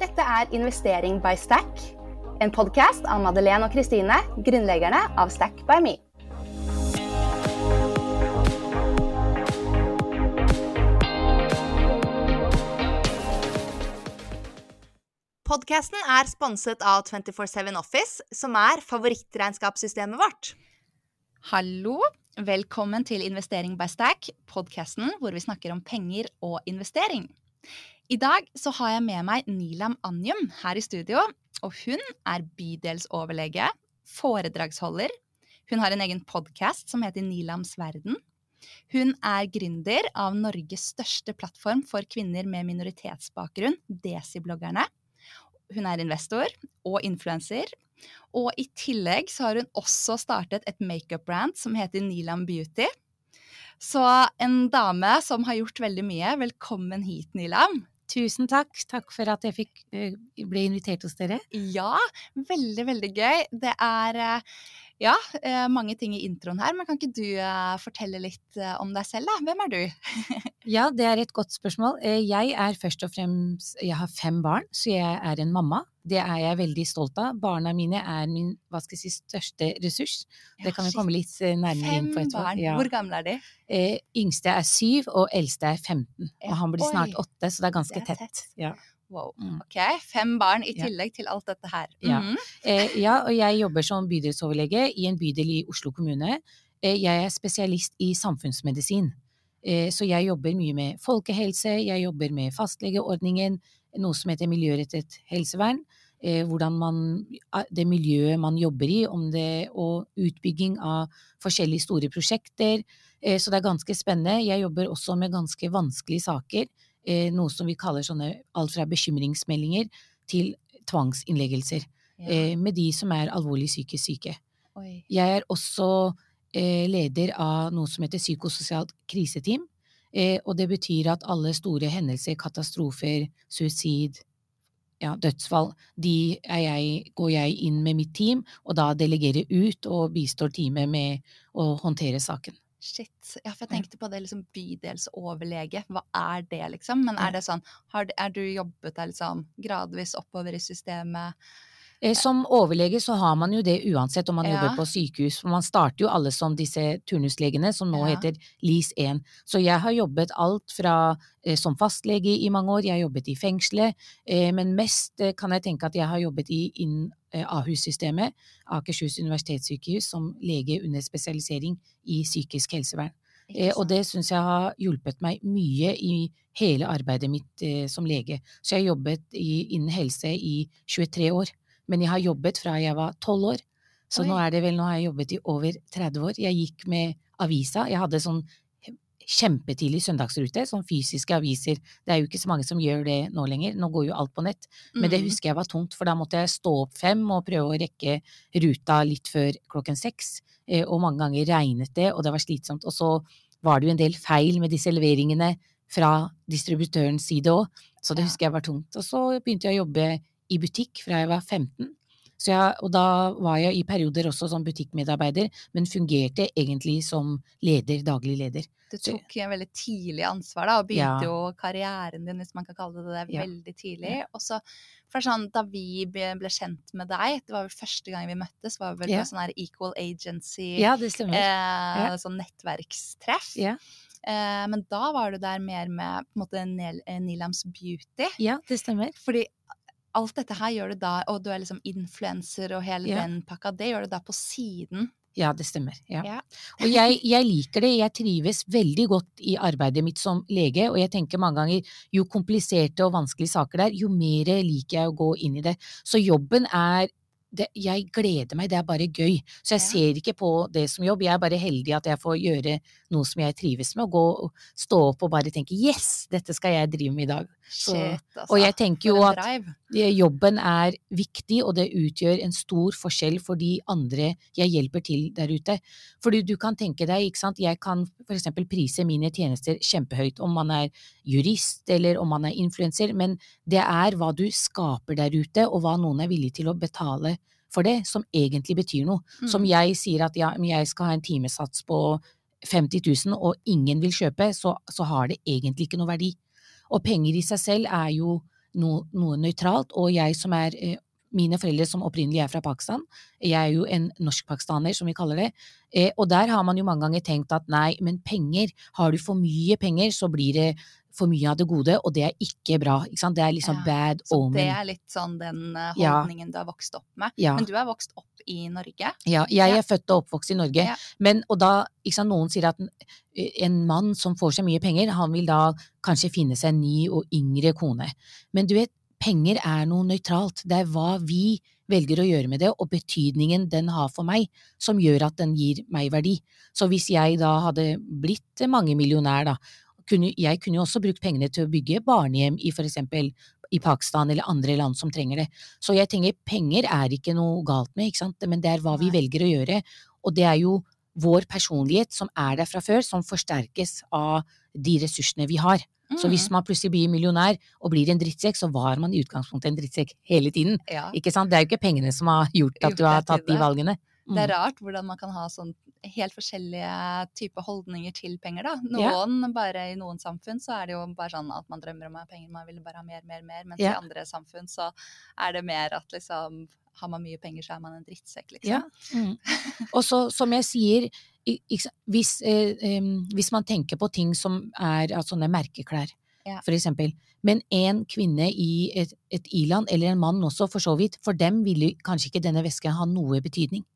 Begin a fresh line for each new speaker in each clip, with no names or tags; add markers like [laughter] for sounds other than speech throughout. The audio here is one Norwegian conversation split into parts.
Dette er Investering by Stack, en podkast av Madeleine og Kristine, grunnleggerne av Stack by Me. Podkasten er sponset av 247 Office, som er favorittregnskapssystemet vårt.
Hallo! Velkommen til Investering by Stack, podkasten hvor vi snakker om penger og investering. I dag så har jeg med meg Nilam Anjum her i studio. Og hun er bydelsoverlege, foredragsholder. Hun har en egen podkast som heter Nilams verden. Hun er gründer av Norges største plattform for kvinner med minoritetsbakgrunn, Desibloggerne. Hun er investor og influenser. Og i tillegg så har hun også startet et makeup-brand som heter Nilam Beauty. Så en dame som har gjort veldig mye. Velkommen hit, Nilam.
Tusen takk. Takk for at jeg fikk, ble invitert hos dere.
Ja, veldig, veldig gøy. Det er uh, ja, uh, mange ting i introen her, men kan ikke du fortelle litt om deg selv, da? Hvem er du? [laughs]
ja, det er et godt spørsmål. jeg er først og fremst Jeg har fem barn, så jeg er en mamma. Det er jeg veldig stolt av. Barna mine er min hva skal jeg si, største ressurs. det kan vi komme litt eh, nærmere inn på
etterpå. Ja. Hvor gamle er de?
Eh, yngste er syv, og eldste er 15. Og han blir snart åtte, så det er ganske det er tett. tett. Ja.
Wow. Mm. Ok, Fem barn i tillegg ja. til alt dette her.
Mm -hmm. eh, ja, og jeg jobber som bydelsoverlege i en bydel i Oslo kommune. Eh, jeg er spesialist i samfunnsmedisin. Eh, så jeg jobber mye med folkehelse, jeg jobber med fastlegeordningen, noe som heter miljørettet helsevern. Eh, hvordan man, det miljøet man jobber i, om det, og utbygging av forskjellige store prosjekter. Eh, så det er ganske spennende. Jeg jobber også med ganske vanskelige saker. Eh, noe som vi kaller sånne alt fra bekymringsmeldinger til tvangsinnleggelser. Ja. Med de som er alvorlig psykisk syke. Oi. Jeg er også leder av noe som heter psykososialt kriseteam. Og det betyr at alle store hendelser, katastrofer, suicid, ja, dødsfall, de jeg, går jeg inn med mitt team, og da delegerer ut og bistår teamet med å håndtere saken.
Shit. Ja, for jeg tenkte på det liksom bydelsoverlege. Hva er det, liksom? Men er det sånn, har, er du jobbet deg liksom gradvis oppover i systemet?
Eh, som overlege så har man jo det uansett om man ja. jobber på sykehus, for man starter jo alle som disse turnuslegene, som nå ja. heter LIS1. Så jeg har jobbet alt fra eh, som fastlege i mange år, jeg har jobbet i fengselet, eh, men mest kan jeg tenke at jeg har jobbet i inn Ahus-systemet, Akershus universitetssykehus, som lege under spesialisering i psykisk helsevern. Eh, og det syns jeg har hjulpet meg mye i hele arbeidet mitt som lege. Så jeg har jobbet i, innen helse i 23 år. Men jeg har jobbet fra jeg var tolv år. Så Oi. nå er det vel, nå har jeg jobbet i over 30 år. Jeg gikk med avisa. Jeg hadde sånn kjempetidlig søndagsrute, sånn fysiske aviser. Det er jo ikke så mange som gjør det nå lenger. Nå går jo alt på nett. Men det mm. husker jeg var tungt, for da måtte jeg stå opp fem og prøve å rekke ruta litt før klokken seks. Eh, og mange ganger regnet det, og det var slitsomt. Og så var det jo en del feil med disse leveringene fra distributørens side òg, så det husker jeg var tungt. Og så begynte jeg å jobbe i butikk fra jeg var 15. Jeg, og da var jeg i perioder også som butikkmedarbeider, men fungerte egentlig som leder, daglig leder.
Du tok en veldig tidlig ansvar da, og begynte ja. jo karrieren din, hvis man kan kalle det det, ja. veldig tidlig. Og så, for sånn, Da vi ble, kjent med deg, det var vel første gang vi møttes, var vel ja. på sånn her Equal Agency,
ja, det stemmer.
Eh, sånn nettverkstreff. Ja. Eh, men da var du der mer med på en måte Nilams Beauty.
Ja, det stemmer.
Fordi alt dette her gjør du da, og du er liksom influenser og hele ja. den pakka, det gjør du da på siden.
Ja, det stemmer. Ja. ja. Og jeg, jeg, liker det, jeg trives veldig godt i arbeidet mitt som lege, og jeg tenker mange ganger jo kompliserte og vanskelige saker det er, jo mer liker jeg å gå inn i det. Så jobben er det, jeg gleder meg, det er bare gøy. Så jeg ja. ser ikke på det som jobb, jeg er bare heldig at jeg får gjøre noe som jeg trives med, og gå og stå opp og bare tenke yes, dette skal jeg drive med i dag. Så, Shit, altså. Og jeg tenker jo at jobben er viktig, og det utgjør en stor forskjell for de andre jeg hjelper til der ute. Fordi du kan tenke deg, ikke sant, jeg kan eksempel prise mine tjenester kjempehøyt, om man er jurist eller om man er influenser, men det er hva du skaper der ute, og hva noen er villig til å betale for det, som egentlig betyr noe. Mm. Som jeg sier at ja, jeg skal ha en timesats på 50 000, og ingen vil kjøpe, så, så har det egentlig ikke noe verdi. Og penger i seg selv er jo noe, noe nøytralt, og jeg som er eh, mine foreldre som opprinnelig er fra Pakistan. Jeg er jo en norsk-pakistaner, som vi kaller det. Eh, og der har man jo mange ganger tenkt at nei, men penger, har du for mye penger, så blir det for mye av det gode, og det er ikke bra. Ikke? Det er liksom ja, bad
så
omen.
Det er litt sånn den uh, holdningen ja. du har vokst opp med. Ja. Men du er vokst opp i Norge?
Ja, jeg er født og oppvokst i Norge. Men, og da, sant, noen sier at en mann som får seg mye penger, han vil da kanskje finne seg en ny og yngre kone. Men du vet, penger er noe nøytralt. Det er hva vi velger å gjøre med det, og betydningen den har for meg, som gjør at den gir meg verdi. Så hvis jeg da hadde blitt mangemillionær, da, kunne, jeg kunne jo også brukt pengene til å bygge barnehjem i for eksempel i Pakistan eller andre land som trenger det. Så jeg tenker penger er ikke noe galt med, ikke sant, men det er hva vi velger å gjøre, og det er jo vår personlighet som er der fra før, som forsterkes av de ressursene vi har. Så hvis mm. man plutselig blir millionær og blir en drittsekk, så var man i utgangspunktet en drittsekk hele tiden. Ja. Ikke sant? Det er jo ikke pengene som har gjort at du har tatt de valgene.
Mm. Det er mm. rart hvordan man kan ha sånn helt forskjellige typer holdninger til penger, da. Noen, ja. bare i noen samfunn så er det jo bare sånn at man drømmer om penger, man vil bare ha mer, mer, mer. Mens ja. i andre samfunn så er det mer at liksom har man mye penger, så er man en drittsekk, liksom. Ja.
Mm. [laughs] Og så, som jeg sier, hvis, eh, hvis, man tenker på ting som er av sånne merkeklær, ja. for eksempel. Men en kvinne i et, et i-land, eller en mann også for så vidt, for dem ville kanskje ikke denne væsken ha noe betydning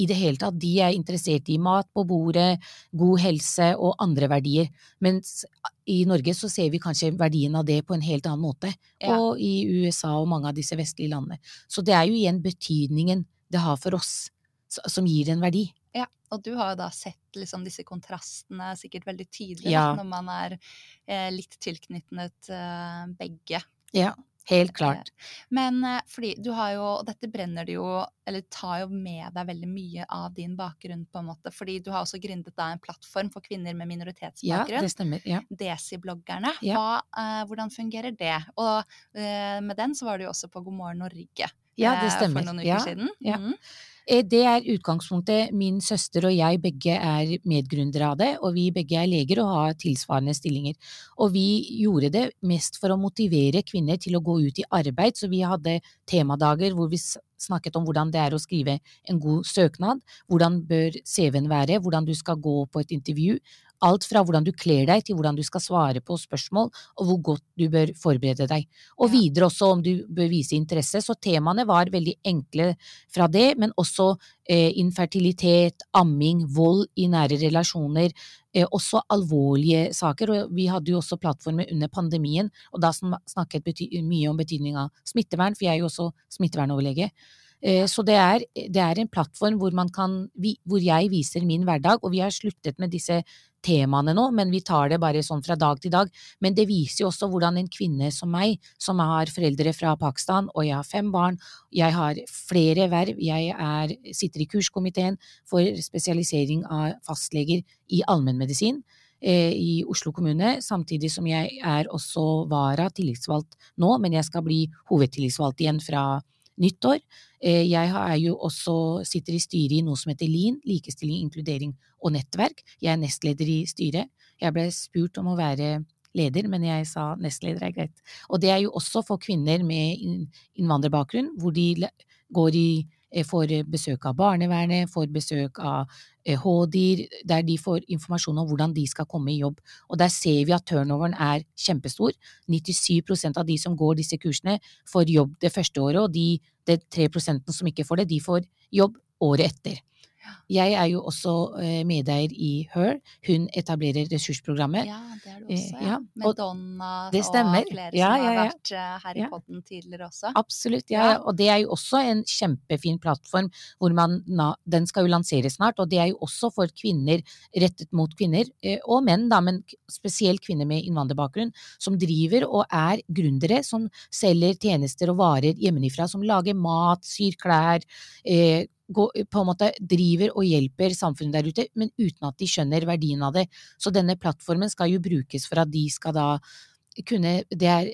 i det hele tatt. De er interessert i mat på bordet, god helse og andre verdier. Mens i Norge så ser vi kanskje verdien av det på en helt annen måte. Ja. Og i USA og mange av disse vestlige landene. Så det er jo igjen betydningen det har for oss, som gir en verdi.
Ja, og du har jo da sett liksom disse kontrastene sikkert veldig tydelig ja. når man er eh, litt tilknyttet eh, begge.
Ja. Helt klart.
Men eh, fordi du har jo, og dette brenner du jo, eller tar jo med deg veldig mye av din bakgrunn, på en måte. Fordi du har også gründet da en plattform for kvinner med minoritetsbakgrunn.
Ja, det stemmer. Ja.
Desi-bloggerne. Ja. Uh, hvordan fungerer det? Og uh, med den så var du jo også på God morgen Norge
ja, det stemmer.
for noen uker
ja.
siden.
Ja. Mm. Eh, det er utgangspunktet. Min søster og jeg begge er medgründere av det, og vi begge er leger og har tilsvarende stillinger. Og vi gjorde det mest for å motivere kvinner til å gå ut i arbeid, så vi hadde temadager hvor vi snakket om hvordan det er å skrive en god søknad, hvordan bør CV-en være, hvordan du skal gå på et intervju, Alt fra hvordan du kler deg til hvordan du skal svare på spørsmål, og hvor godt du bør forberede deg. Og videre også om du bør vise interesse. Så temaene var veldig enkle fra det, men også eh, infertilitet, amming, vold i nære relasjoner. Eh, også alvorlige saker, og vi hadde jo også plattformer under pandemien, og da snakket mye om betydning av smittevern, for jeg er jo også smittevernoverlege. Eh, så det er, det er, en plattform hvor, kan, hvor, jeg viser min hverdag, og vi har sluttet med disse temaene nå, men vi tar det bare sånn fra dag til dag. Men det viser jo også hvordan en kvinne som meg, som har foreldre fra Pakistan, og jeg har fem barn, jeg har flere verv, jeg er, sitter i kurskomiteen for spesialisering av fastleger i allmennmedisin eh, i Oslo kommune, samtidig som jeg er også vara tillitsvalgt nå, men jeg skal bli hovedtillitsvalgt igjen fra nyttår. Eh, jeg er jo også, sitter i styret i noe som heter LIN, likestilling, inkludering og nettverk. Jeg er nestleder i styret. Jeg ble spurt om å være leder, men jeg sa nestleder er greit. Og det er jo også for kvinner med innvandrerbakgrunn, hvor de går i får besøk av barnevernet, får besøk av HDIR, eh, der de får informasjon om hvordan de skal komme i jobb. Og der ser vi at turnoveren er kjempestor. 97% av de som går disse kursene, får jobb det første året, og de, de 3 som ikke får det, de får jobb året etter. Jeg er jo også eh, medeier i HER. Hun etablerer ressursprogrammet.
Ja, det er du også. Eh, ja. Med Donna og flere ja, som har vært eh, her i podden tidligere også.
Absolutt, ja. Og det er jo også en kjempefin plattform hvor man Den skal jo lanseres snart, og det er jo også for kvinner, rettet mot kvinner, og menn, da, men spesielt kvinner med innvandrerbakgrunn, som driver og er gründere, som selger tjenester og varer hjemmefra, som lager mat, syr klær, eh, på en måte driver og hjelper samfunnet der ute, men uten at de skjønner verdien av det. Så denne plattformen skal jo brukes for at de skal da kunne Det er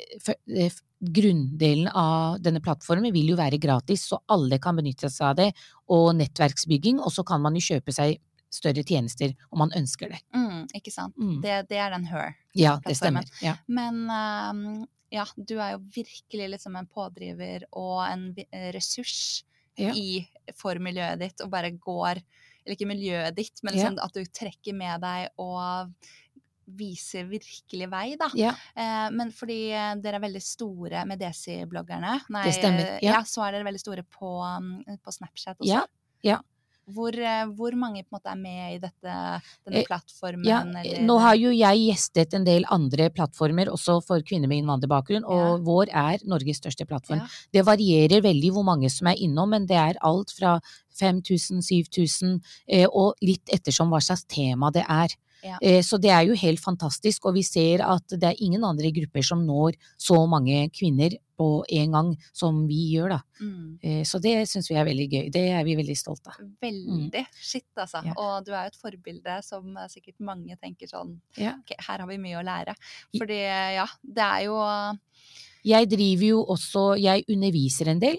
Grunndelen av denne plattformen vil jo være gratis, så alle kan benytte seg av det, og nettverksbygging, og så kan man jo kjøpe seg større tjenester om man ønsker det.
Mm, ikke sant. Mm. Det, det, er den HER.
Ja, det stemmer. Ja.
Men um, ja, du er jo virkelig liksom en pådriver og en ressurs
Ja.
i, for miljøet ditt, og bare går Eller ikke miljøet ditt, men liksom at du trekker med deg og viser virkelig vei, da.
Ja.
Eh, men fordi eh, dere er veldig store med Desi-bloggerne,
Det stemmer, ja.
ja, så er dere veldig store på, mm, på Snapchat også.
Ja, ja.
Hvor, eh, hvor mange på en måte er med i dette, denne
Eh,
plattformen?
Ja,
eller-
nå har jo jeg gjestet en del andre plattformer, også for kvinner med innvandrerbakgrunn, og
Ja.
vår er Norges største plattform.
Ja.
Det varierer veldig hvor mange som er innom, men det er alt fra 5000, 7000, eh, og litt ettersom hva slags tema det er.
Ja.
Eh, Så det er jo helt fantastisk, og vi ser at det er ingen andre grupper som når så mange kvinner på en gang som vi gjør, da.
Mm.
Eh, Så det syns vi er veldig gøy. Det er vi veldig stolte av.
Veldig. Shit, altså.
Mm. Ja.
Og du er jo et forbilde som eh, sikkert mange tenker sånn
Ja.
Ok, her har vi mye å lære. Fordi, ja, det er jo
Jeg driver jo også Jeg underviser en del,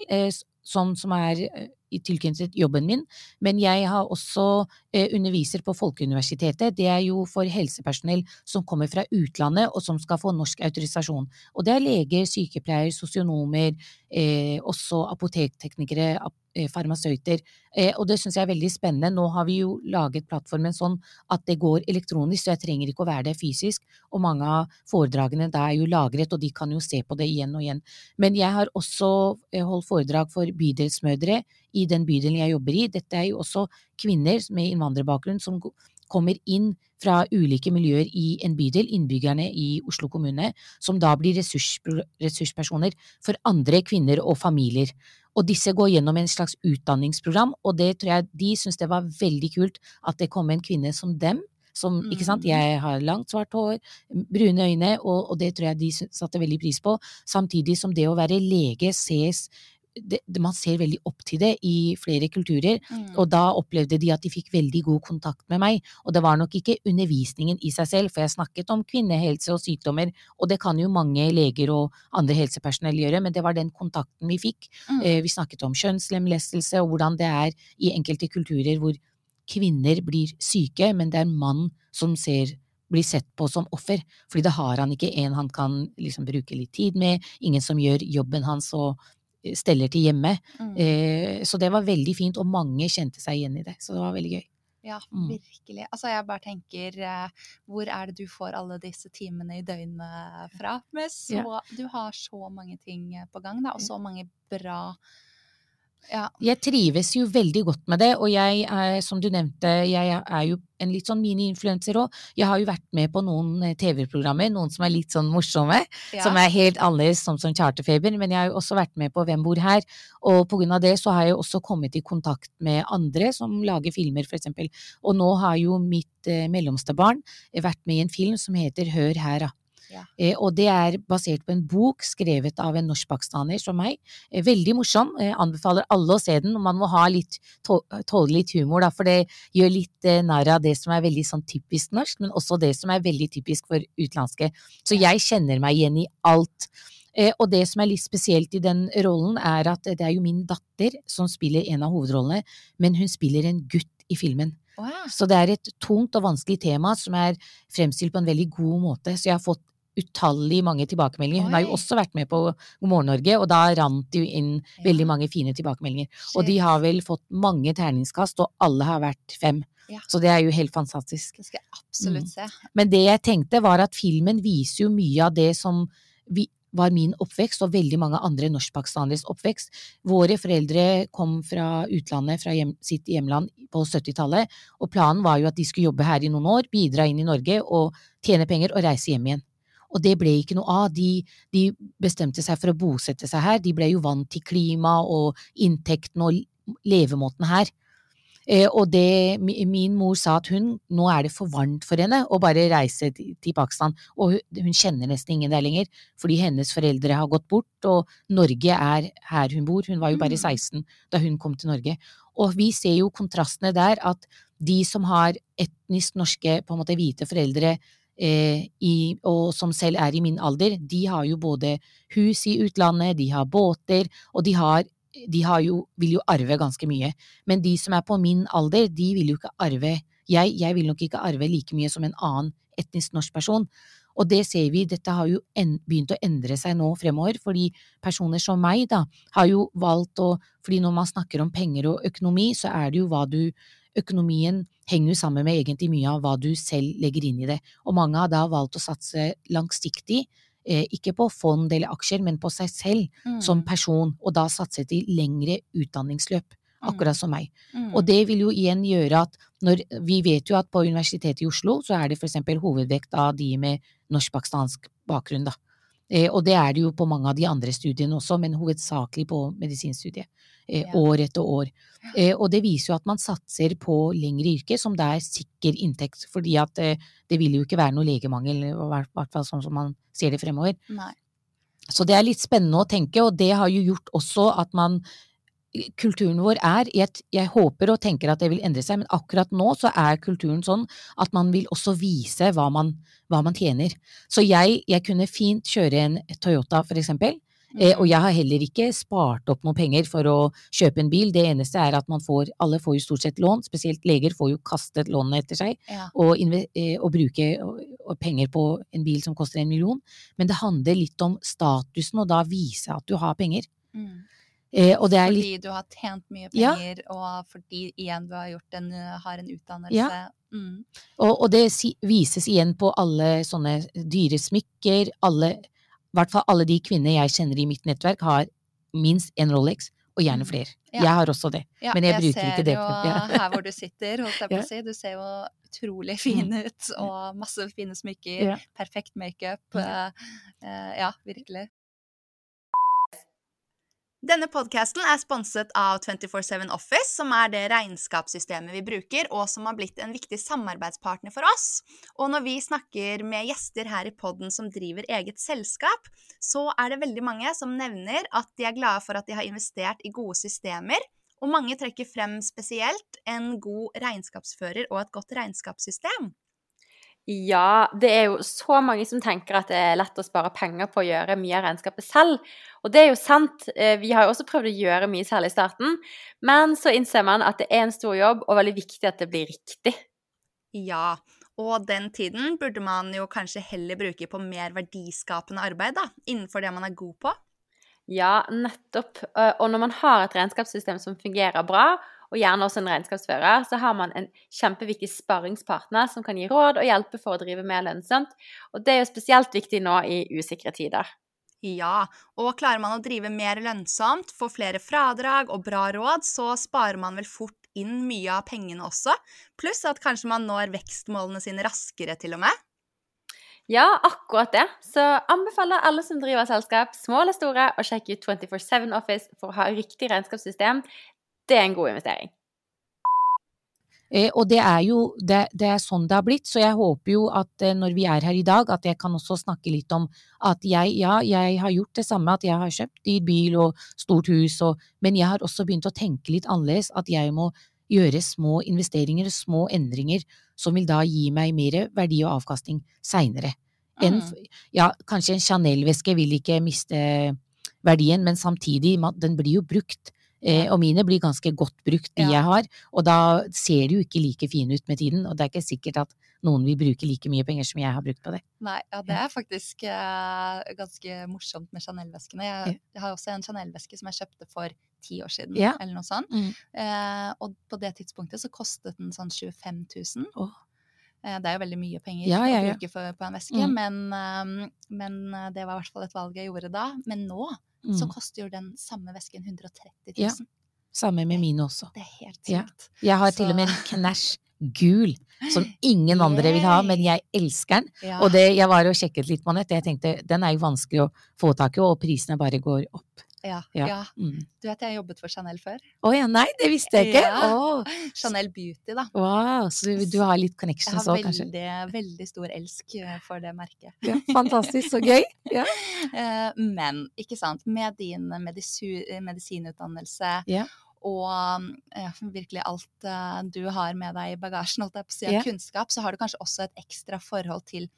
sånn som er i tilknyttet jobben min, men jeg har også underviser på Folkeuniversitetet. Det er jo for helsepersonell som kommer fra utlandet og som skal få norsk autorisasjon. Og det er leger, sykepleiere, sosionomer, eh, også apotekteknikere, ap eh, farmasøyter. Eh, og det syns jeg er veldig spennende. Nå har vi jo laget plattformen sånn at det går elektronisk, så jeg trenger ikke å være der fysisk. Og mange av foredragene da er jo lagret, og de kan jo se på det igjen og igjen. Men jeg har også eh, holdt foredrag for bydelsmødre i den bydelen jeg jobber i. Dette er jo også kvinner med innvandrerbakgrunn som kommer inn fra ulike miljøer i en bydel, innbyggerne i Oslo kommune, som da blir ressurs, ressurspersoner for andre kvinner og familier. Og disse går gjennom en slags utdanningsprogram, og det tror jeg de syns det var veldig kult at det kom en kvinne som dem. Som, ikke sant,
Mhm.
Jeg har langt, svart hår, brune øyne, og, og det tror jeg de satte veldig pris på. Samtidig som det å være lege ses det, Man ser veldig opp til det i flere kulturer,
mm,
og da opplevde de at de fikk veldig god kontakt med meg. Og det var nok ikke undervisningen i seg selv, for jeg snakket om kvinnehelse og sykdommer, og det kan jo mange leger og andre helsepersonell gjøre, men det var den kontakten vi fikk.
mm.
Eh, Vi snakket om kjønnslemlestelse og hvordan det er i enkelte kulturer hvor kvinner blir syke, men det er mann som ser blir sett på som offer, fordi det har han ikke en han kan liksom bruke litt tid med, ingen som gjør jobben hans og steller til hjemme.
mm.
Eh, Så det var veldig fint, og mange kjente seg igjen i det. Så det var veldig gøy.
Ja,
Mm.
virkelig. Altså, jeg bare tenker eh, Hvor er det du får alle disse timene i døgnet fra? Med så, Du har så mange ting eh, på gang, da, og så mange bra Ja.
Jeg trives jo veldig godt med det, og jeg er, som du nevnte, jeg er jo en litt sånn mini-influenser òg. Jeg har jo vært med på noen eh, TV-programmer, noen som er litt sånn morsomme,
ja.
som er helt annerledes, som som Charterfeber, men jeg har jo også vært med på Hvem bor her, og på grunn av det så har jeg også kommet i kontakt med andre som lager filmer, for eksempel. Og nå har jo mitt eh, mellomste barn vært med i en film som heter Hør her, da.
Ja.
Eh, og det er basert på en bok skrevet av en norsk-pakistaner som meg. Eh, veldig morsom. Eh, anbefaler alle å se den. og Man må ha litt, tå- tåle litt humor, da, for det gjør litt eh, narr av det som er veldig sånn typisk norsk, men også det som er veldig typisk for utenlandske. Så jeg kjenner meg igjen i alt. Eh, og det som er litt spesielt i den rollen, er at det er jo min datter som spiller en av hovedrollene, men hun spiller en gutt i filmen.
Wow.
Så det er et tungt og vanskelig tema som er fremstilt på en veldig god måte. Så jeg har fått utallige mange tilbakemeldinger. Hun har jo også vært med på God morgen Norge, og da rant det jo inn veldig mange fine tilbakemeldinger. Og de har vel fått mange terningskast, og alle har vært fem.
Ja.
Så det er jo helt fantastisk.
Det skal jeg absolutt
Mm.
se.
Men det jeg tenkte var at filmen viser jo mye av det som vi, var min oppvekst, og veldig mange andre norskpakistaneres oppvekst. Våre foreldre kom fra utlandet, fra hjem, sitt hjemland på 70-tallet, og planen var jo at de skulle jobbe her i noen år, bidra inn i Norge og tjene penger og reise hjem igjen. Og det ble ikke noe av. De, de bestemte seg for å bosette seg her. De ble jo vant til klima og inntekten og levemåten her. Eh, og det, min mor sa at hun, nå er det for varmt for henne å bare reise til, Pakistan, og hun, hun kjenner nesten ingen der lenger, fordi hennes foreldre har gått bort, og Norge er her hun bor. Hun var jo bare
Mm.
16 da hun kom til Norge. Og vi ser jo kontrastene der, at de som har etnisk norske, på en måte hvite foreldre, i, og som selv er i min alder, de har jo både hus i utlandet, de har båter, og de har de har jo, vil jo arve ganske mye. Men de som er på min alder, de vil jo ikke arve jeg, jeg vil nok ikke arve like mye som en annen etnisk norsk person. Og det ser vi, dette har jo begynt å endre seg nå fremover, fordi personer som meg, da, har jo valgt å Fordi når man snakker om penger og økonomi, så er det jo hva du Økonomien henger jo sammen med egentlig mye av hva du selv legger inn i det, og mange har da valgt å satse langsiktig eh, ikke på fond eller aksjer, men på seg selv mm. som person, og da satset til lengre utdanningsløp. Mm. Akkurat som meg. Mm. Og det vil jo igjen gjøre at når Vi vet jo at på Universitetet i Oslo så er det for eksempel hovedvekt av de med norsk-pakistansk bakgrunn, da. Eh, og det er det jo på mange av de andre studiene også, men hovedsakelig på medisinstudiet. Eh. År etter år. Eh, og det viser jo at man satser på lengre yrker som det er sikker inntekt, fordi at det vil jo ikke være noe legemangel, i hvert fall sånn som man ser det fremover.
Nei.
Så det er litt spennende å tenke, og det har jo gjort også at man kulturen vår er jeg, jeg, håper og tenker at det vil endre seg, men akkurat nå så er kulturen sånn at man vil også vise hva man, hva man tjener. Så jeg, jeg, kunne fint kjøre en Toyota, for eksempel, Eh, og mm. jeg har heller ikke spart opp noe penger for å kjøpe en bil. Det eneste er at man får, alle får jo stort sett lån, spesielt leger får jo kastet lånene etter seg, ja. og, eh, og, bruke penger på en bil som koster en million. Men det handler litt om statusen, og da vise at du har penger. Mm.
Eh, fordi du har tjent mye penger, ja. og fordi igjen du har, en, har en utdannelse. Ja.
Mm. Og, og, det vises igjen på alle sånne dyre smykker, alle i hvert fall alle de kvinner jeg kjenner i mitt nettverk, har minst en Rolex, og gjerne mm. flere. Ja. Jeg har også det, men jeg, jeg bruker ikke det.
Jeg ser jo her hvor du sitter, holdt jeg på [laughs] å si, du ser jo utrolig fin mm. ut, og masse fine smykker, perfekt makeup. Uh, ja, virkelig.
Denne podkasten er sponset av 247 Office, som er det regnskapssystemet vi bruker, og som har blitt en viktig samarbeidspartner for oss. Og når vi snakker med gjester her i poden som driver eget selskap, så er det veldig mange som nevner at de er glade for at de har investert i gode systemer, og mange trekker frem spesielt en god regnskapsfører og et godt regnskapssystem.
Ja, det er jo så mange som tenker at det er lett å spare penger på å gjøre mye av regnskapet selv. Og det er jo sant, eh, vi har jo også prøvd å gjøre mye selv i starten, men så innser man at det er en stor jobb, og veldig viktig at det blir riktig.
Ja, og den tiden burde man jo kanskje heller bruke på mer verdiskapende arbeid, da, innenfor det man er god på.
Ja, nettopp. Eh, og når man har et regnskapssystem som fungerer bra, og gjerne også en regnskapsfører, så har man en kjempeviktig sparringspartner som kan gi råd og hjelpe for å drive mer lønnsomt. Og det er jo spesielt viktig nå i usikre tider.
Ja, og klarer man å drive mer lønnsomt, få flere fradrag og bra råd, så sparer man vel fort inn mye av pengene også, pluss at kanskje man når vekstmålene sine raskere til og med.
Ja, akkurat det. Så anbefaler alle som driver selskap, små eller store, å sjekke ut 24-7 Office for å ha riktig regnskapssystem det er en god investering.
Eh, og det er jo det, det, er sånn det har blitt, så jeg håper jo at eh, når vi er her i dag, at jeg kan også snakke litt om at jeg, ja, jeg har gjort det samme, at jeg har kjøpt dyr bil og stort hus, og, men jeg har også begynt å tenke litt annerledes, at jeg må gjøre små investeringer, små endringer, som vil da gi meg mer verdi og avkastning seinere. Mm. Ja, kanskje en Chanel-veske vil ikke miste verdien, men samtidig, den blir jo brukt. Eh, og mine blir ganske godt brukt, de ja. jeg har, og da ser de jo ikke like fine ut med tiden. Og det er ikke sikkert at noen vil bruke like mye penger som jeg har brukt på det.
Nei, ja, det er faktisk eh, ganske morsomt med Chanel-veskene. Jeg, jeg, har også en Chanel-veske som jeg kjøpte for ti år siden, ja. eller noe sånt. Mm. Eh, og på det tidspunktet så kostet den sånn 25 000. Oh. Det er jo veldig mye penger ja, ja, ja. å bruke for, på en veske, mm. men, um, men, det var i hvert fall et valg jeg gjorde da. Men nå mm. så koster jo den samme vesken 130 000. Ja.
Samme med mine også.
Det er helt sykt.
Ja. Jeg har så... til og med en knæsj gul som ingen andre vil ha, men jeg elsker den. Og det, jeg var og sjekket litt på nett, jeg tenkte den er jo vanskelig å få tak i, og prisene bare går opp.
Ja. ja. ja. Mm. Du vet jeg jobbet for Chanel før.
Å oh, ja, nei, det visste jeg ikke! Ja. Oh.
Chanel Beauty, da.
Wow, Så du, du har litt connections òg, kanskje?
Jeg har veldig, veldig stor elsk eh, for det merket.
Ja, fantastisk, så gøy! [laughs] Ja.
Eh, men, ikke sant, med din medisinutdannelse yeah og eh, virkelig alt eh, du har med deg i bagasjen holdt jeg på å si, av yeah. kunnskap, så har du kanskje også et ekstra forhold til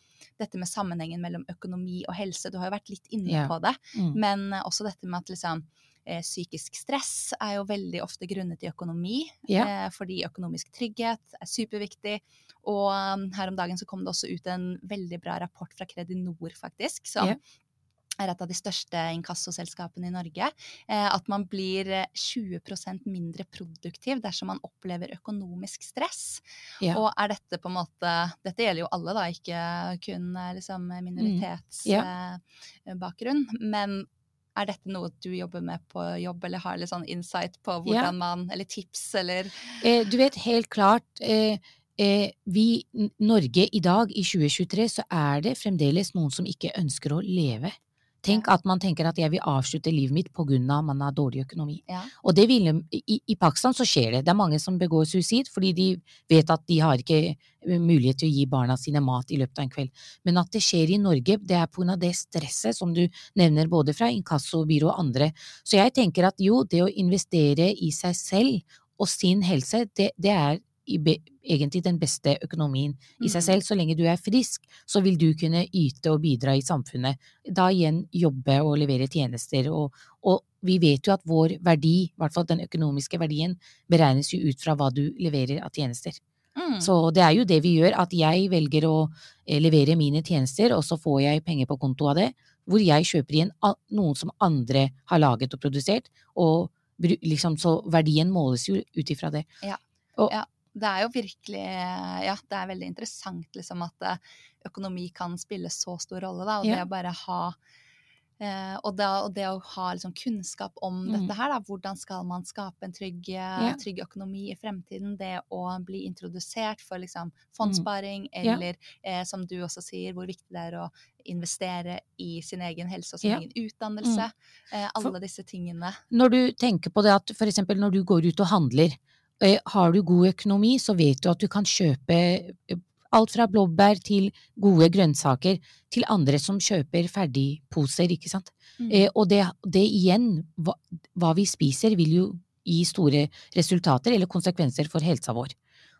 dette med sammenhengen mellom økonomi og helse. Du har jo vært litt inne yeah. på det, mm. men også dette med at liksom eh, psykisk stress er jo veldig ofte grunnet i økonomi,
Ja.
eh, fordi økonomisk trygghet er superviktig. Og her om dagen så kom det også ut en veldig bra rapport fra Kredinor, faktisk, som
Ja.
Er et av de største inkassoselskapene i Norge. Eh, at man blir eh, 20% mindre produktiv dersom man opplever økonomisk stress.
Ja.
Og er dette på en måte Dette gjelder jo alle, da, ikke kun eh, liksom minoritetsbakgrunn. Men er dette noe du jobber med på jobb, eller har litt sånn insight på hvordan man Eller tips, eller
Eh, du vet, helt klart eh, eh, vi, Norge i dag, i 2023, så er det fremdeles noen som ikke ønsker å leve. Tenk at man tenker at jeg vil avslutte livet mitt på grunn av man har dårlig økonomi.
Ja.
Og det vil, i, I Pakistan så skjer det. Det er mange som begår suicid fordi de vet at de har ikke eh, mulighet til å gi barna sine mat i løpet av en kveld. Men at det skjer i Norge, det er av det stresset som du nevner både fra inkassobyrå og andre. Så jeg tenker at jo, det å investere i seg selv og sin helse, det, det er i egentlig den beste økonomien i seg
Mhm.
selv. Så lenge du er frisk, så vil du kunne yte og bidra i samfunnet. Da igjen jobbe og levere tjenester. Og, og vi vet jo at vår verdi, i hvert fall den økonomiske verdien, beregnes jo ut fra hva du leverer av tjenester.
Mm.
Så det er jo det vi gjør, at jeg velger å eh, levere mine tjenester, og så får jeg penger på konto av det, hvor jeg kjøper igjen noen som andre har laget og produsert, og liksom, så verdien måles jo ut ifra det.
Ja.
Og,
Ja. Det er jo virkelig Ja, det er veldig interessant liksom at eh, økonomi kan spille så stor rolle, da. Og
Ja.
det å bare ha eh, og, da, og det å ha liksom kunnskap om
Mm.
dette her, da. Hvordan skal man skape en trygg, ja. trygg økonomi i fremtiden? Det å bli introdusert for liksom fondssparing,
Mm. Ja.
eller eh, som du også sier, hvor viktig det er å investere i sin egen helse og sin
Ja.
egen utdannelse. Eh, alle
For-
disse tingene.
Når du tenker på det at eksempel når du går ut og handler, eh, har du god økonomi, så vet du at du kan kjøpe eh, alt fra blåbær til gode grønnsaker til andre som kjøper ferdigposer, ikke sant.
Mm.
Eh, og det, det igjen, hva, hva vi spiser vil jo gi store resultater eller konsekvenser for helsa vår.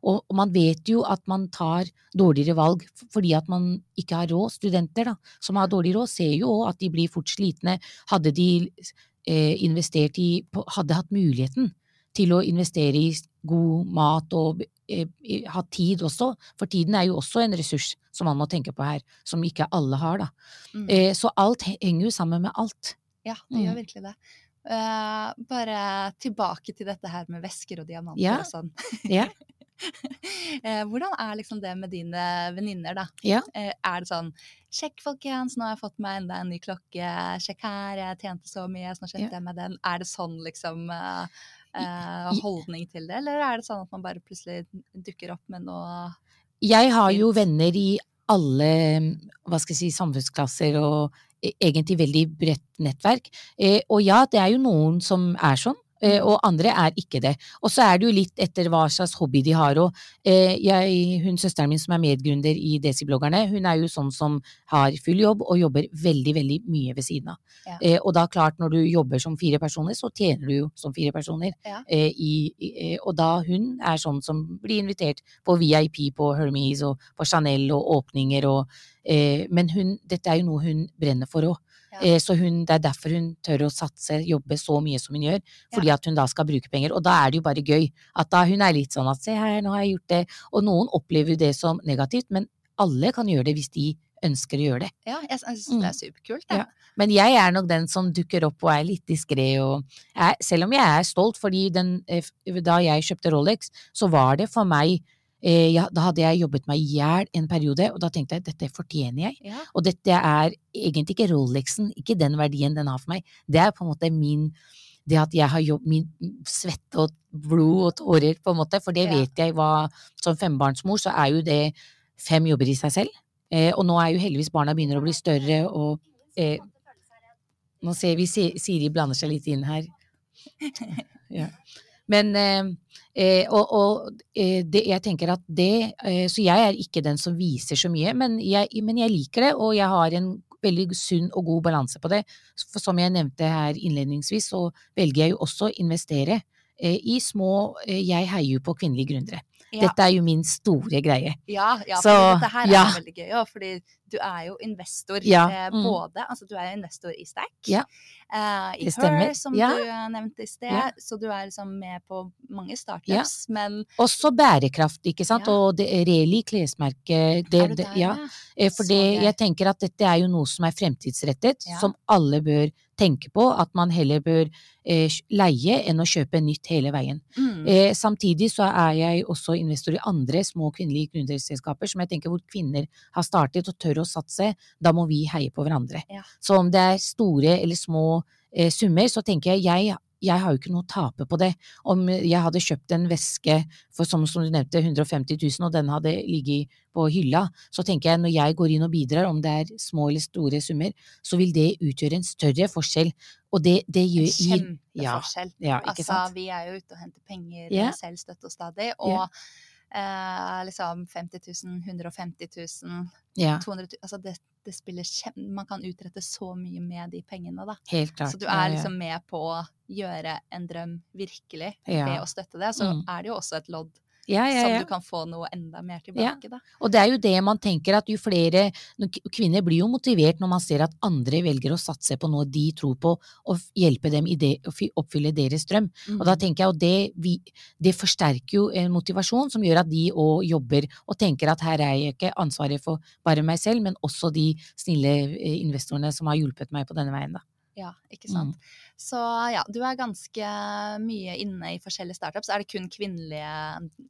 Og, og man vet jo at man tar dårligere valg fordi at man ikke har råd. Studenter da, som har dårlig råd, ser jo også at de blir fort slitne. Hadde de eh, investert i Hadde hatt muligheten til å investere i god mat og eh, ha tid også, for tiden er jo også en ressurs som man må tenke på her, som ikke alle har, da.
Mm.
Eh, så alt henger jo sammen med alt.
Ja, det gjør
Mm.
virkelig det. Uh, bare tilbake til dette her med væsker og diamanter
Ja.
og sånn.
Ja. [laughs]
Eh, hvordan er liksom det med dine venninner, da?
Ja.
Eh, er det sånn Sjekk, folkens, nå har jeg fått meg enda en ny klokke. Sjekk her, jeg tjente så mye, så nå kjøpte
Ja.
jeg meg den. Er det sånn liksom eh, holdning til det, eller er det sånn at man bare plutselig dukker opp med noe
Jeg har jo venner i alle hva skal jeg si, samfunnsklasser og e- egentlig veldig bredt nettverk. Eh, og ja, det er jo noen som er sånn. Eh, Og andre er ikke det. Og så er det jo litt etter hva slags hobby de har. Og eh, hun søsteren min som er medgründer i Desi-bloggerne, hun er jo sånn som har full jobb og jobber veldig, veldig mye ved siden av.
Ja.
Eh, og da klart, når du jobber som fire personer, så tjener du jo som fire personer.
Ja.
I, og da hun er sånn som blir invitert på VIP på Hermes og på Chanel og åpninger og Men hun, dette er jo noe hun brenner for òg.
Ja.
Eh, så hun, det er derfor hun tør å satse, jobbe så mye som hun gjør. Fordi at hun da skal bruke penger. Og da er det jo bare gøy. At da hun er litt sånn at se her, nå har jeg gjort det. Og noen opplever jo det som negativt, men alle kan gjøre det hvis de ønsker å gjøre det.
Ja, jeg, synes syns
Mm.
det er superkult. Ja.
Ja. Men jeg er nok den som dukker opp og er litt diskré Selv om jeg er stolt, fordi den, eh, da jeg kjøpte Rolex, så var det for meg ja, Da hadde jeg jobbet meg i hjel en periode, og da tenkte jeg dette fortjener jeg.
Ja.
Og dette er egentlig ikke Rolexen, ikke den verdien den har for meg. Det er på en måte min det at jeg har jobb, min svette og blod og tårer, på en måte, for det
Ja.
vet jeg hva Som fembarnsmor så er jo det fem jobber i seg selv. Eh, og nå er jo heldigvis barna begynner å bli større, og eh, Nå ser vi Siri blander seg litt inn her. [laughs] Ja. Men eh, eh, Og, og eh, det, jeg tenker at det eh, Så jeg er ikke den som viser så mye, men jeg, men jeg liker det, og jeg har en veldig sunn og god balanse på det. For som jeg nevnte her innledningsvis, så velger jeg jo også å investere i små Jeg heier jo på kvinnelige gründere.
Ja.
Dette er jo min store greie.
Ja, ja
Så,
for dette her er veldig gøy òg, fordi du er jo investor.
Ja,
Eh,
mm.
både Altså, du er investor i Stack,
Ja,
eh, i. Her, som
Ja.
du eh, nevnte i sted,
Ja.
så du er liksom med på mange startups, men
Også bærekraft, ikke sant.
Ja.
Og det Reli klesmerke det, det, ja.
ja?
Eh, For jeg tenker at dette er jo noe som er fremtidsrettet,
Ja.
som alle bør tenke på. At man heller bør eh, leie enn å kjøpe nytt hele veien.
Mm.
Eh, samtidig så er jeg også investor i andre små kvinnelige gründerselskaper som jeg tenker hvor kvinner har startet og tør å satse. Da må vi heie på hverandre.
Ja.
Så om det er store eller små eh, summer, så tenker jeg jeg jeg har jo ikke noe å tape på det. Om jeg hadde kjøpt en veske for som, som du nevnte, 150 000, og den hadde ligget på hylla, så tenker jeg når jeg går inn og bidrar, om det er små eller store summer, så vil det utgjøre en større forskjell. Og det, det gjør en ja,
kjempeforskjell.
ja, ikke
altså,
sant?
vi er jo ute og henter penger
yeah.
selv støtt og stadig, og eh, liksom 50 000, 150 000,
yeah.
200 000 Altså, det, det spiller kjem... Man kan utrette så mye med de pengene, da.
helt klart.
Så du er liksom med på å gjøre en drøm virkelig
Ja.
å støtte det. Så
Mm.
er det jo også et lodd
ja, ja, ja.
du kan få noe enda mer tilbake, da.
Og det er jo det man tenker at jo flere Kvinner blir jo motivert når man ser at andre velger å satse på noe de tror på, og hjelpe dem i det, å oppfylle deres drøm. Og da
Mm.
tenker jeg at det, vi, det forsterker jo en motivasjon som gjør at de òg jobber og tenker at her er jeg ikke ansvaret for bare meg selv, men også de snille eh, investorene som har hjulpet meg på denne veien, da.
Ja, ikke
Mm.
Så ja, du er ganske mye inne i forskjellige startups. Er det kun kvinnelige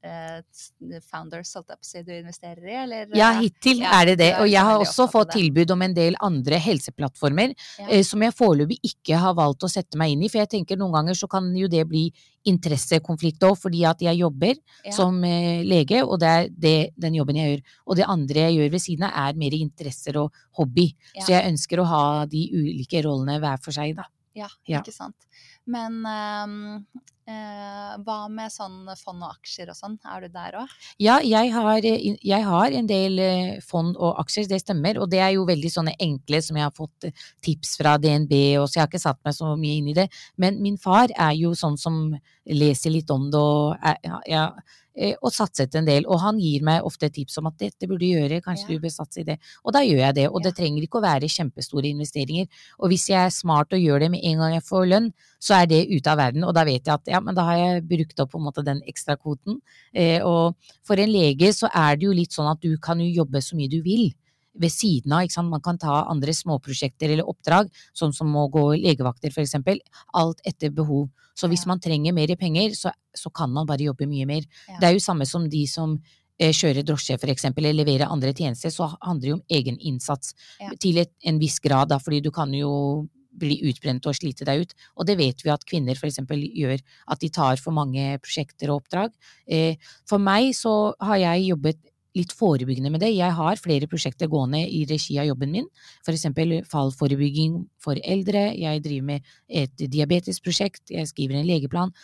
eh, founders, holdt jeg på å si, du investerer i, eller?
Ja,
eh,
hittil
ja,
er det det. Og jeg har også fått tilbud om en del andre helseplattformer
Ja.
eh, som jeg foreløpig ikke har valgt å sette meg inn i. For jeg tenker noen ganger så kan jo det bli interessekonflikt òg, fordi at jeg jobber
Ja.
som lege, og det er det, den jobben jeg gjør. Og det andre jeg gjør ved siden av, er mer interesser og hobby. Så jeg ønsker å ha de ulike rollene hver for seg, da.
Ja,
Ja.
ikke sant. Men eh, hva med sånn fond og aksjer og sånn, er du der òg?
Ja, jeg har, eh, jeg har en del eh, fond og aksjer, det stemmer. Og det er jo veldig sånne enkle som jeg har fått eh, tips fra DNB, og så jeg har ikke satt meg så mye inn i det. Men min far er jo sånn som leser litt om det og, er, ja, eh, og satset en del. Og han gir meg ofte tips om at dette burde du gjøre, kanskje
Ja.
du bør satse i det. Og da gjør jeg det. Og
Ja.
det trenger ikke å være kjempestore investeringer. Og hvis jeg er smart og gjør det med en gang jeg får lønn, så er det ute av verden. Og da vet jeg at ja, men da har jeg brukt opp på en måte den ekstrakvoten. Eh, og for en lege så er det jo litt sånn at du kan jo jobbe så mye du vil ved siden av. ikke sant? Man kan ta andre småprosjekter eller oppdrag, sånn som å gå legevakter eksempel. Alt etter behov. Så hvis
Ja.
man trenger mer penger, så, så kan man bare jobbe mye mer.
Ja.
Det er jo samme som de som eh, kjører drosje for eksempel, eller leverer andre tjenester, så handler det jo om egeninnsats
Ja.
til et, en viss grad, da, fordi du kan jo bli utbrent og slite deg ut. Og det vet vi at kvinner eksempel gjør, at de tar for mange prosjekter og oppdrag. Eh, for meg så har jeg jobbet litt forebyggende med det. Jeg har flere prosjekter gående i regi av jobben min. Eksempel fallforebygging for eldre, jeg driver med et diabetesprosjekt, jeg skriver en legeplan.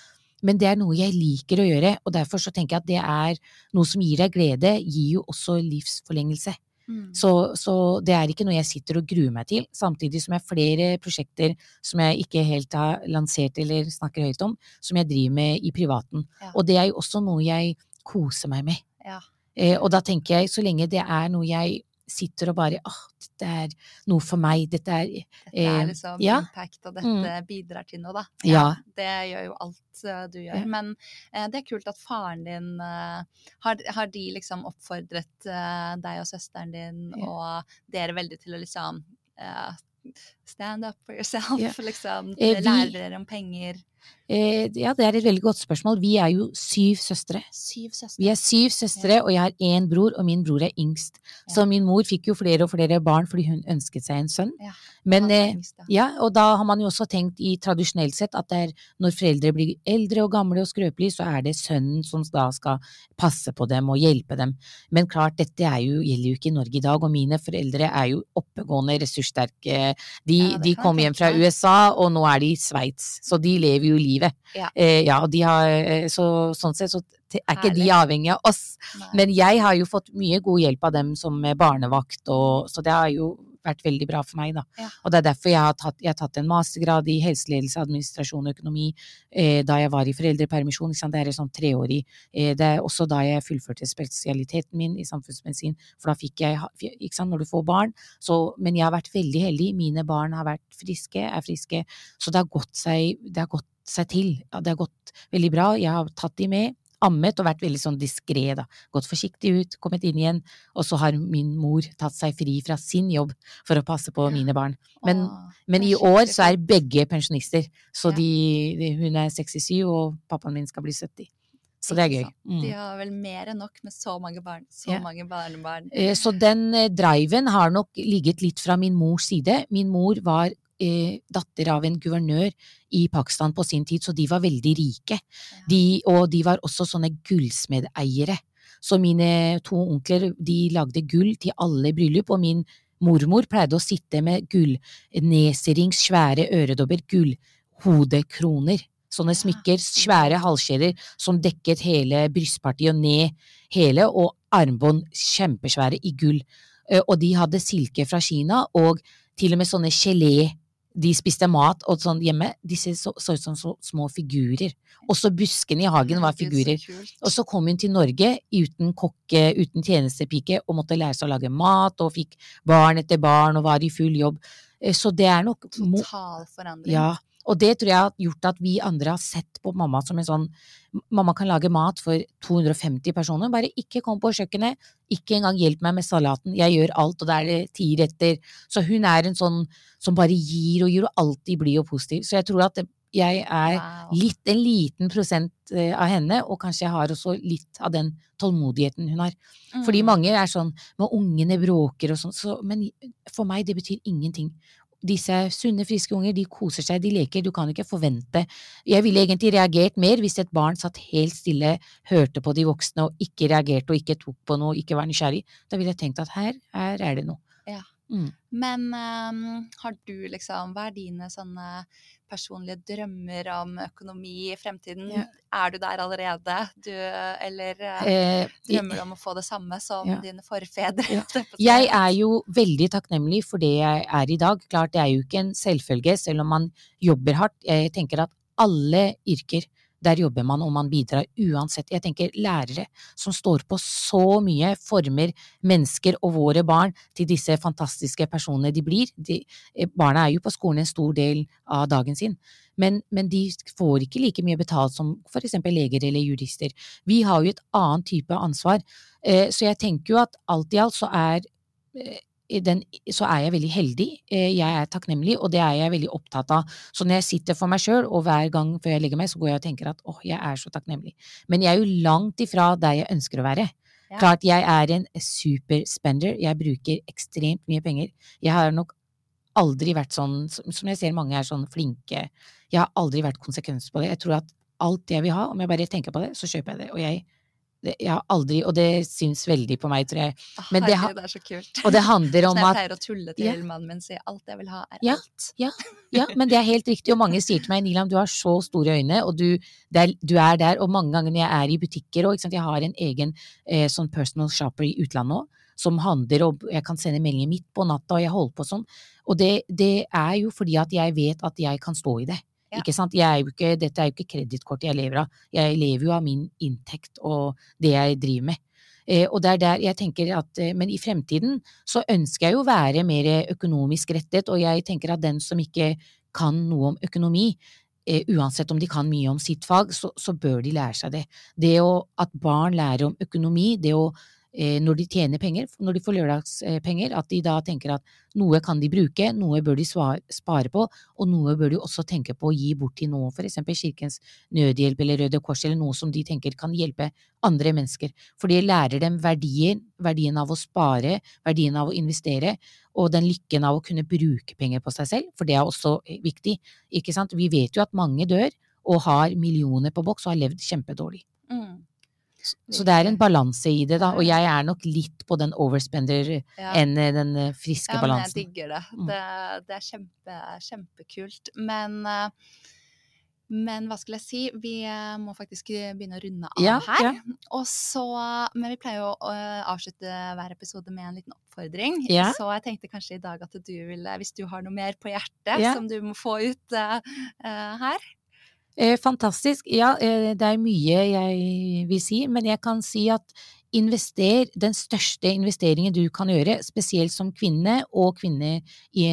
Men det er noe jeg liker å gjøre, og derfor så tenker jeg at det er noe som gir deg glede, gir jo også livsforlengelse.
Mm.
Så, så det er ikke noe jeg sitter og gruer meg til, samtidig som jeg har flere prosjekter som jeg ikke helt har lansert eller snakker høyt om, som jeg driver med i privaten.
Ja.
Og det er jo også noe jeg koser meg med.
Ja.
Eh, og da tenker jeg, så lenge det er noe jeg sitter og bare åh, dette er noe for meg, dette er
Dette
eh,
er liksom
ja.
impact, og dette bidrar til noe, da.
Ja.
Det gjør jo alt eh, du gjør.
Ja.
Men eh, det er kult at faren din eh, har, har de liksom oppfordret eh, deg og søsteren din
Ja.
og dere veldig til å liksom eh, stand up for yourself,
Ja.
liksom.
Eh,
Lære dere om penger.
Eh, Ja, det er et veldig godt spørsmål. Vi er jo syv søstre.
Syv søstre.
Vi er syv søstre, og jeg har én bror, og min bror er yngst.
Ja.
Så min mor fikk jo flere og flere barn fordi hun ønsket seg en sønn.
Ja,
Men eh,
yngst, ja.
ja, og da har man jo også tenkt i tradisjonelt sett at det er når foreldre blir eldre og gamle og skrøpelige, så er det sønnen som da skal passe på dem og hjelpe dem. Men klart, dette er jo, gjelder jo ikke i Norge i dag, og mine foreldre er jo oppegående, ressurssterke. De,
Ja,
de kom hjem fra. USA, og nå er de i Sveits, så de lever jo livet.
Ja.
Eh, ja, og de har, eh, så sånn sett så er ikke de avhengig av oss.
Nei.
Men jeg har jo fått mye god hjelp av dem som er barnevakt, og, så det har jo vært veldig bra for meg, da.
Ja.
Og det er derfor jeg har tatt, jeg har tatt en mastergrad i helseledelse, administrasjon og økonomi eh, da jeg var i foreldrepermisjon. Det er sånn treårig. Eh, det er også da jeg fullførte spesialiteten min i samfunnsmedisin, for da fikk jeg Ikke sant, når du får barn. Så, men jeg har vært veldig heldig. Mine barn har vært friske, er friske, så det har gått seg, det har gått seg til. Ja, det har gått veldig bra. Jeg har tatt de med ammet og vært veldig sånn diskré, da. Gått forsiktig ut, kommet inn igjen, og så har min mor tatt seg fri fra sin jobb for å passe på mine barn. Men,
Åh,
men i år så er begge pensjonister, så
Ja.
de, hun er 67 og pappaen min skal bli 70. Så det er gøy. Mm.
De har vel mer enn nok med så mange barn, så
Ja.
mange barnebarn.
Eh, Så den eh, driven har nok ligget litt fra min mors side. Min mor var datter av en guvernør i Pakistan på sin tid, så de var veldig rike. De, og de var også sånne gullsmedeiere. Så mine to onkler de lagde gull til alle bryllup, og min mormor pleide å sitte med gull, neserings, svære øredobber, gullhodekroner. Sånne smykker, svære halskjeder som dekket hele brystpartiet og ned hele, og armbånd kjempesvære i gull. Eh, Og de hadde silke fra Kina, og til og med sånne gelé. De spiste mat og sånn hjemme. De så, så ut som så, små figurer. Også buskene i hagen var figurer. Og så kom hun til Norge uten kokke, uten tjenestepike, og måtte lære seg å lage mat, og fikk barn etter barn, og var i full jobb. Eh, Så det er nok
Total forandring.
ja, og det tror jeg har gjort at vi andre har sett på mamma som en sånn Mamma kan lage mat for 250 personer, bare ikke kom på kjøkkenet, ikke engang hjelp meg med salaten, jeg gjør alt, og da er det ti retter. Så hun er en sånn som bare gir og gir, og alltid blid og positiv. Så jeg tror at jeg er litt, en liten prosent eh, av henne, og kanskje jeg har også litt av den tålmodigheten hun har. Fordi
Mm.
mange er sånn med ungene bråker og sånn, så, men for meg det betyr ingenting. Disse sunne, friske unger, de koser seg, de leker, du kan ikke forvente. Jeg ville egentlig reagert mer hvis et barn satt helt stille, hørte på de voksne og ikke reagerte og ikke tok på noe, ikke var nysgjerrig. Da ville jeg tenkt at her, her er det noe.
Men um, har du liksom Hva er dine sånne personlige drømmer om økonomi i fremtiden?
Ja.
Er du der allerede? Du, eller eh,
Eh,
drømmer du om å få det samme som
Ja.
dine forfedre?
Ja. [laughs]
jeg
er jo veldig takknemlig for det jeg er i dag. Klart det er jo ikke en selvfølge, selv om man jobber hardt. Jeg tenker at alle yrker, der jobber man og man bidrar uansett. Jeg tenker lærere som står på så mye, former mennesker og våre barn til disse fantastiske personene de blir. De, eh, barna er jo på skolen en stor del av dagen sin. Men, men de får ikke like mye betalt som for eksempel leger eller jurister. Vi har jo et annet type ansvar. Eh, Så jeg tenker jo at alt i alt så er eh, den, så er jeg veldig heldig, Eh, jeg er takknemlig, og det er jeg veldig opptatt av. Så når jeg sitter for meg sjøl, og hver gang før jeg legger meg, så går jeg og tenker at åh, jeg er så takknemlig. Men jeg er jo langt ifra der jeg ønsker å være.
Ja.
Klart jeg er en superspender, jeg bruker ekstremt mye penger. Jeg har nok aldri vært sånn, som jeg ser mange er sånn flinke, jeg har aldri vært konsekvens på det. Jeg tror at alt jeg vil ha, om jeg bare tenker på det, så kjøper jeg det. Og jeg, jeg har aldri, og det syns veldig på meg, tror jeg. Men det
det er så kult.
Og det handler om
Så jeg
at
pleier å tulle til
Ja.
mannen min og si alt jeg vil ha, er
Ja.
alt.
Ja, men det er helt riktig, og mange sier til meg, Nilam, du har så store øyne, og du, det er, du er der, og mange ganger når jeg er i butikker, og jeg har en egen eh, sånn personal shopper i utlandet òg, som handler, og jeg kan sende meldinger midt på natta, og jeg holder på sånn, og det, det er jo fordi at jeg vet at jeg kan stå i det.
Ja.
Ikke sant? Er ikke, dette er jo ikke kredittkortet jeg lever av, jeg lever jo av min inntekt og det jeg driver med. Eh, og det er der jeg tenker at, eh, men i fremtiden så ønsker jeg jo å være mer økonomisk rettet, og jeg tenker at den som ikke kan noe om økonomi, eh, uansett om de kan mye om sitt fag, så, så bør de lære seg det. Det å, at barn lærer om økonomi, det å når de tjener penger, når de får lørdagspenger, at de da tenker at noe kan de bruke, noe bør de spare på, og noe bør de også tenke på å gi bort til noe, eksempel Kirkens Nødhjelp eller Røde Kors, eller noe som de tenker kan hjelpe andre mennesker. For det lærer dem verdien, verdien av å spare, verdien av å investere, og den lykken av å kunne bruke penger på seg selv, for det er også eh, viktig, ikke sant. Vi vet jo at mange dør og har millioner på boks og har levd kjempedårlig.
Mm.
Så det er en balanse i det, da, og jeg er nok litt på den overspender
Ja.
enn eh, den eh, friske
Ja, men jeg digger det.
Mm.
Det, det er kjempe, kjempekult. Men eh, Men hva skulle jeg si, vi må faktisk begynne å runde av
Ja,
her.
ja.
Og så, men vi pleier å avslutte hver episode med en liten oppfordring.
Ja.
Så jeg tenkte kanskje i dag at du ville, hvis du har noe mer på hjertet
Ja.
som du må få ut eh, her.
Eh, fantastisk. Ja, eh, det er mye jeg vil si, men jeg kan si at invester den største investeringen du kan gjøre, spesielt som kvinne og kvinne i,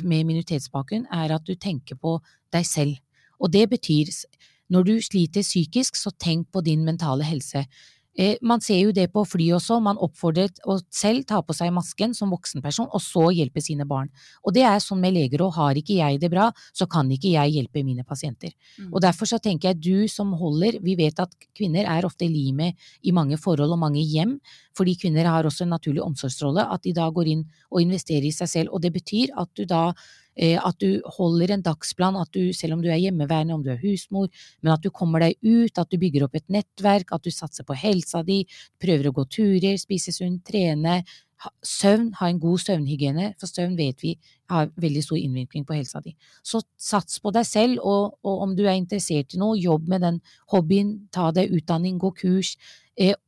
med minoritetsbakgrunn, er at du tenker på deg selv. Og det betyr, når du sliter psykisk, så tenk på din mentale helse. Eh, man ser jo det på fly også, man oppfordrer å selv ta på seg masken som voksenperson, og så hjelpe sine barn. Og det er sånn med leger òg, har ikke jeg det bra, så kan ikke jeg hjelpe mine pasienter.
Mm.
Og derfor så tenker jeg du som holder, vi vet at kvinner er ofte limet i mange forhold og mange hjem, fordi kvinner har også en naturlig omsorgsrolle, at de da går inn og investerer i seg selv. Og det betyr at du da at du holder en dagsplan, at du, selv om du er hjemmeværende, om du er husmor, men at du kommer deg ut, at du bygger opp et nettverk, at du satser på helsa di, prøver å gå turer, spise sunt, trene, søvn, ha en god søvnhygiene, for søvn vet vi har veldig stor innvirkning på helsa di. Så sats på deg selv, og, og om du er interessert i noe, jobb med den hobbyen, ta deg utdanning, gå kurs, eh,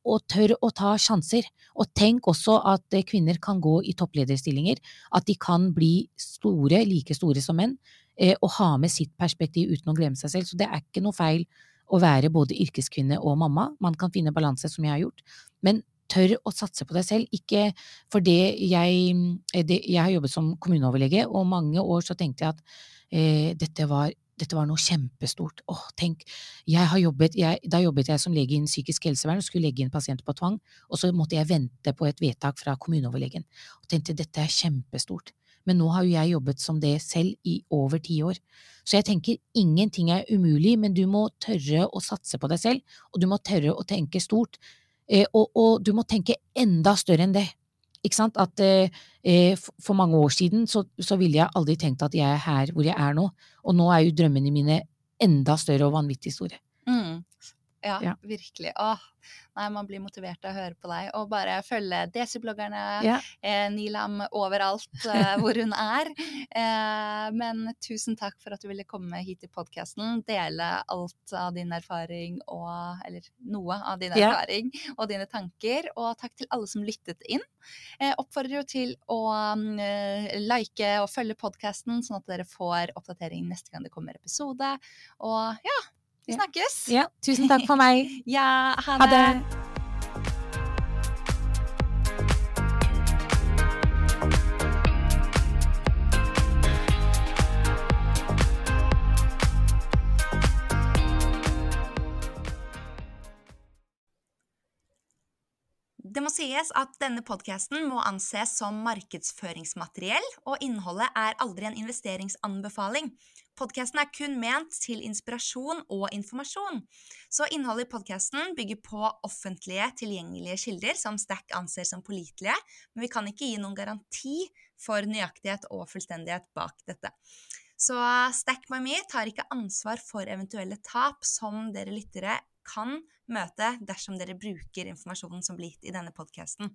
og tør å ta sjanser. Og tenk også at eh, kvinner kan gå i topplederstillinger, at de kan bli store, like store som menn, eh, og ha med sitt perspektiv uten å glemme seg selv. Så det er ikke noe feil å være både yrkeskvinne og mamma, man kan finne balanse som jeg har gjort, men tør å satse på deg selv, ikke for det jeg, eh, det, jeg har jobbet som kommuneoverlege, og mange år så tenkte jeg at eh, dette var dette var noe kjempestort. Åh, tenk, jeg jobbet, jeg, da jobbet jeg som lege innen psykisk helsevern og skulle legge inn pasienter på tvang, og så måtte jeg vente på et vedtak fra kommuneoverlegen. Og tenkte dette er kjempestort. Men nå har jo jeg jobbet som det selv i over ti år. Så jeg tenker ingenting er umulig, men du må tørre å satse på deg selv, og du må tørre å tenke stort. Eh, og, og du må tenke enda større enn det. Ikke sant? At eh, eh, for mange år siden så, så ville jeg aldri tenkt at jeg er her hvor jeg er nå, og nå er jo drømmene mine enda større og vanvittig store.
Mm. Ja,
Ja.
virkelig. Åh, nei, man blir motivert av å høre på deg. Og bare følge Desi-bloggerne,
Ja.
eh, Nilam overalt eh, hvor hun er. Eh, men tusen takk for at du ville komme hit til podkasten, dele alt av din erfaring og Eller noe av din
Ja.
erfaring og dine tanker. Og takk til alle som lyttet inn. Eh, oppfordrer jo til å mm, eh, like og følge podkasten, sånn at dere får oppdatering neste gang det kommer episode. Og ja, vi snakkes!
ja. Tusen takk for meg. [laughs]
Ja, ha
Ha
det!
det.
Det må sies at denne podkasten må anses som markedsføringsmateriell, og innholdet er aldri en investeringsanbefaling. Podkasten er kun ment til inspirasjon og informasjon. Så innholdet i podkasten bygger på offentlige, tilgjengelige kilder som Stack anser som pålitelige, men vi kan ikke gi noen garanti for nøyaktighet og fullstendighet bak dette. Så Stack by me tar ikke ansvar for eventuelle tap som dere lyttere kan møte dersom dere bruker informasjonen som blir gitt i denne podkasten.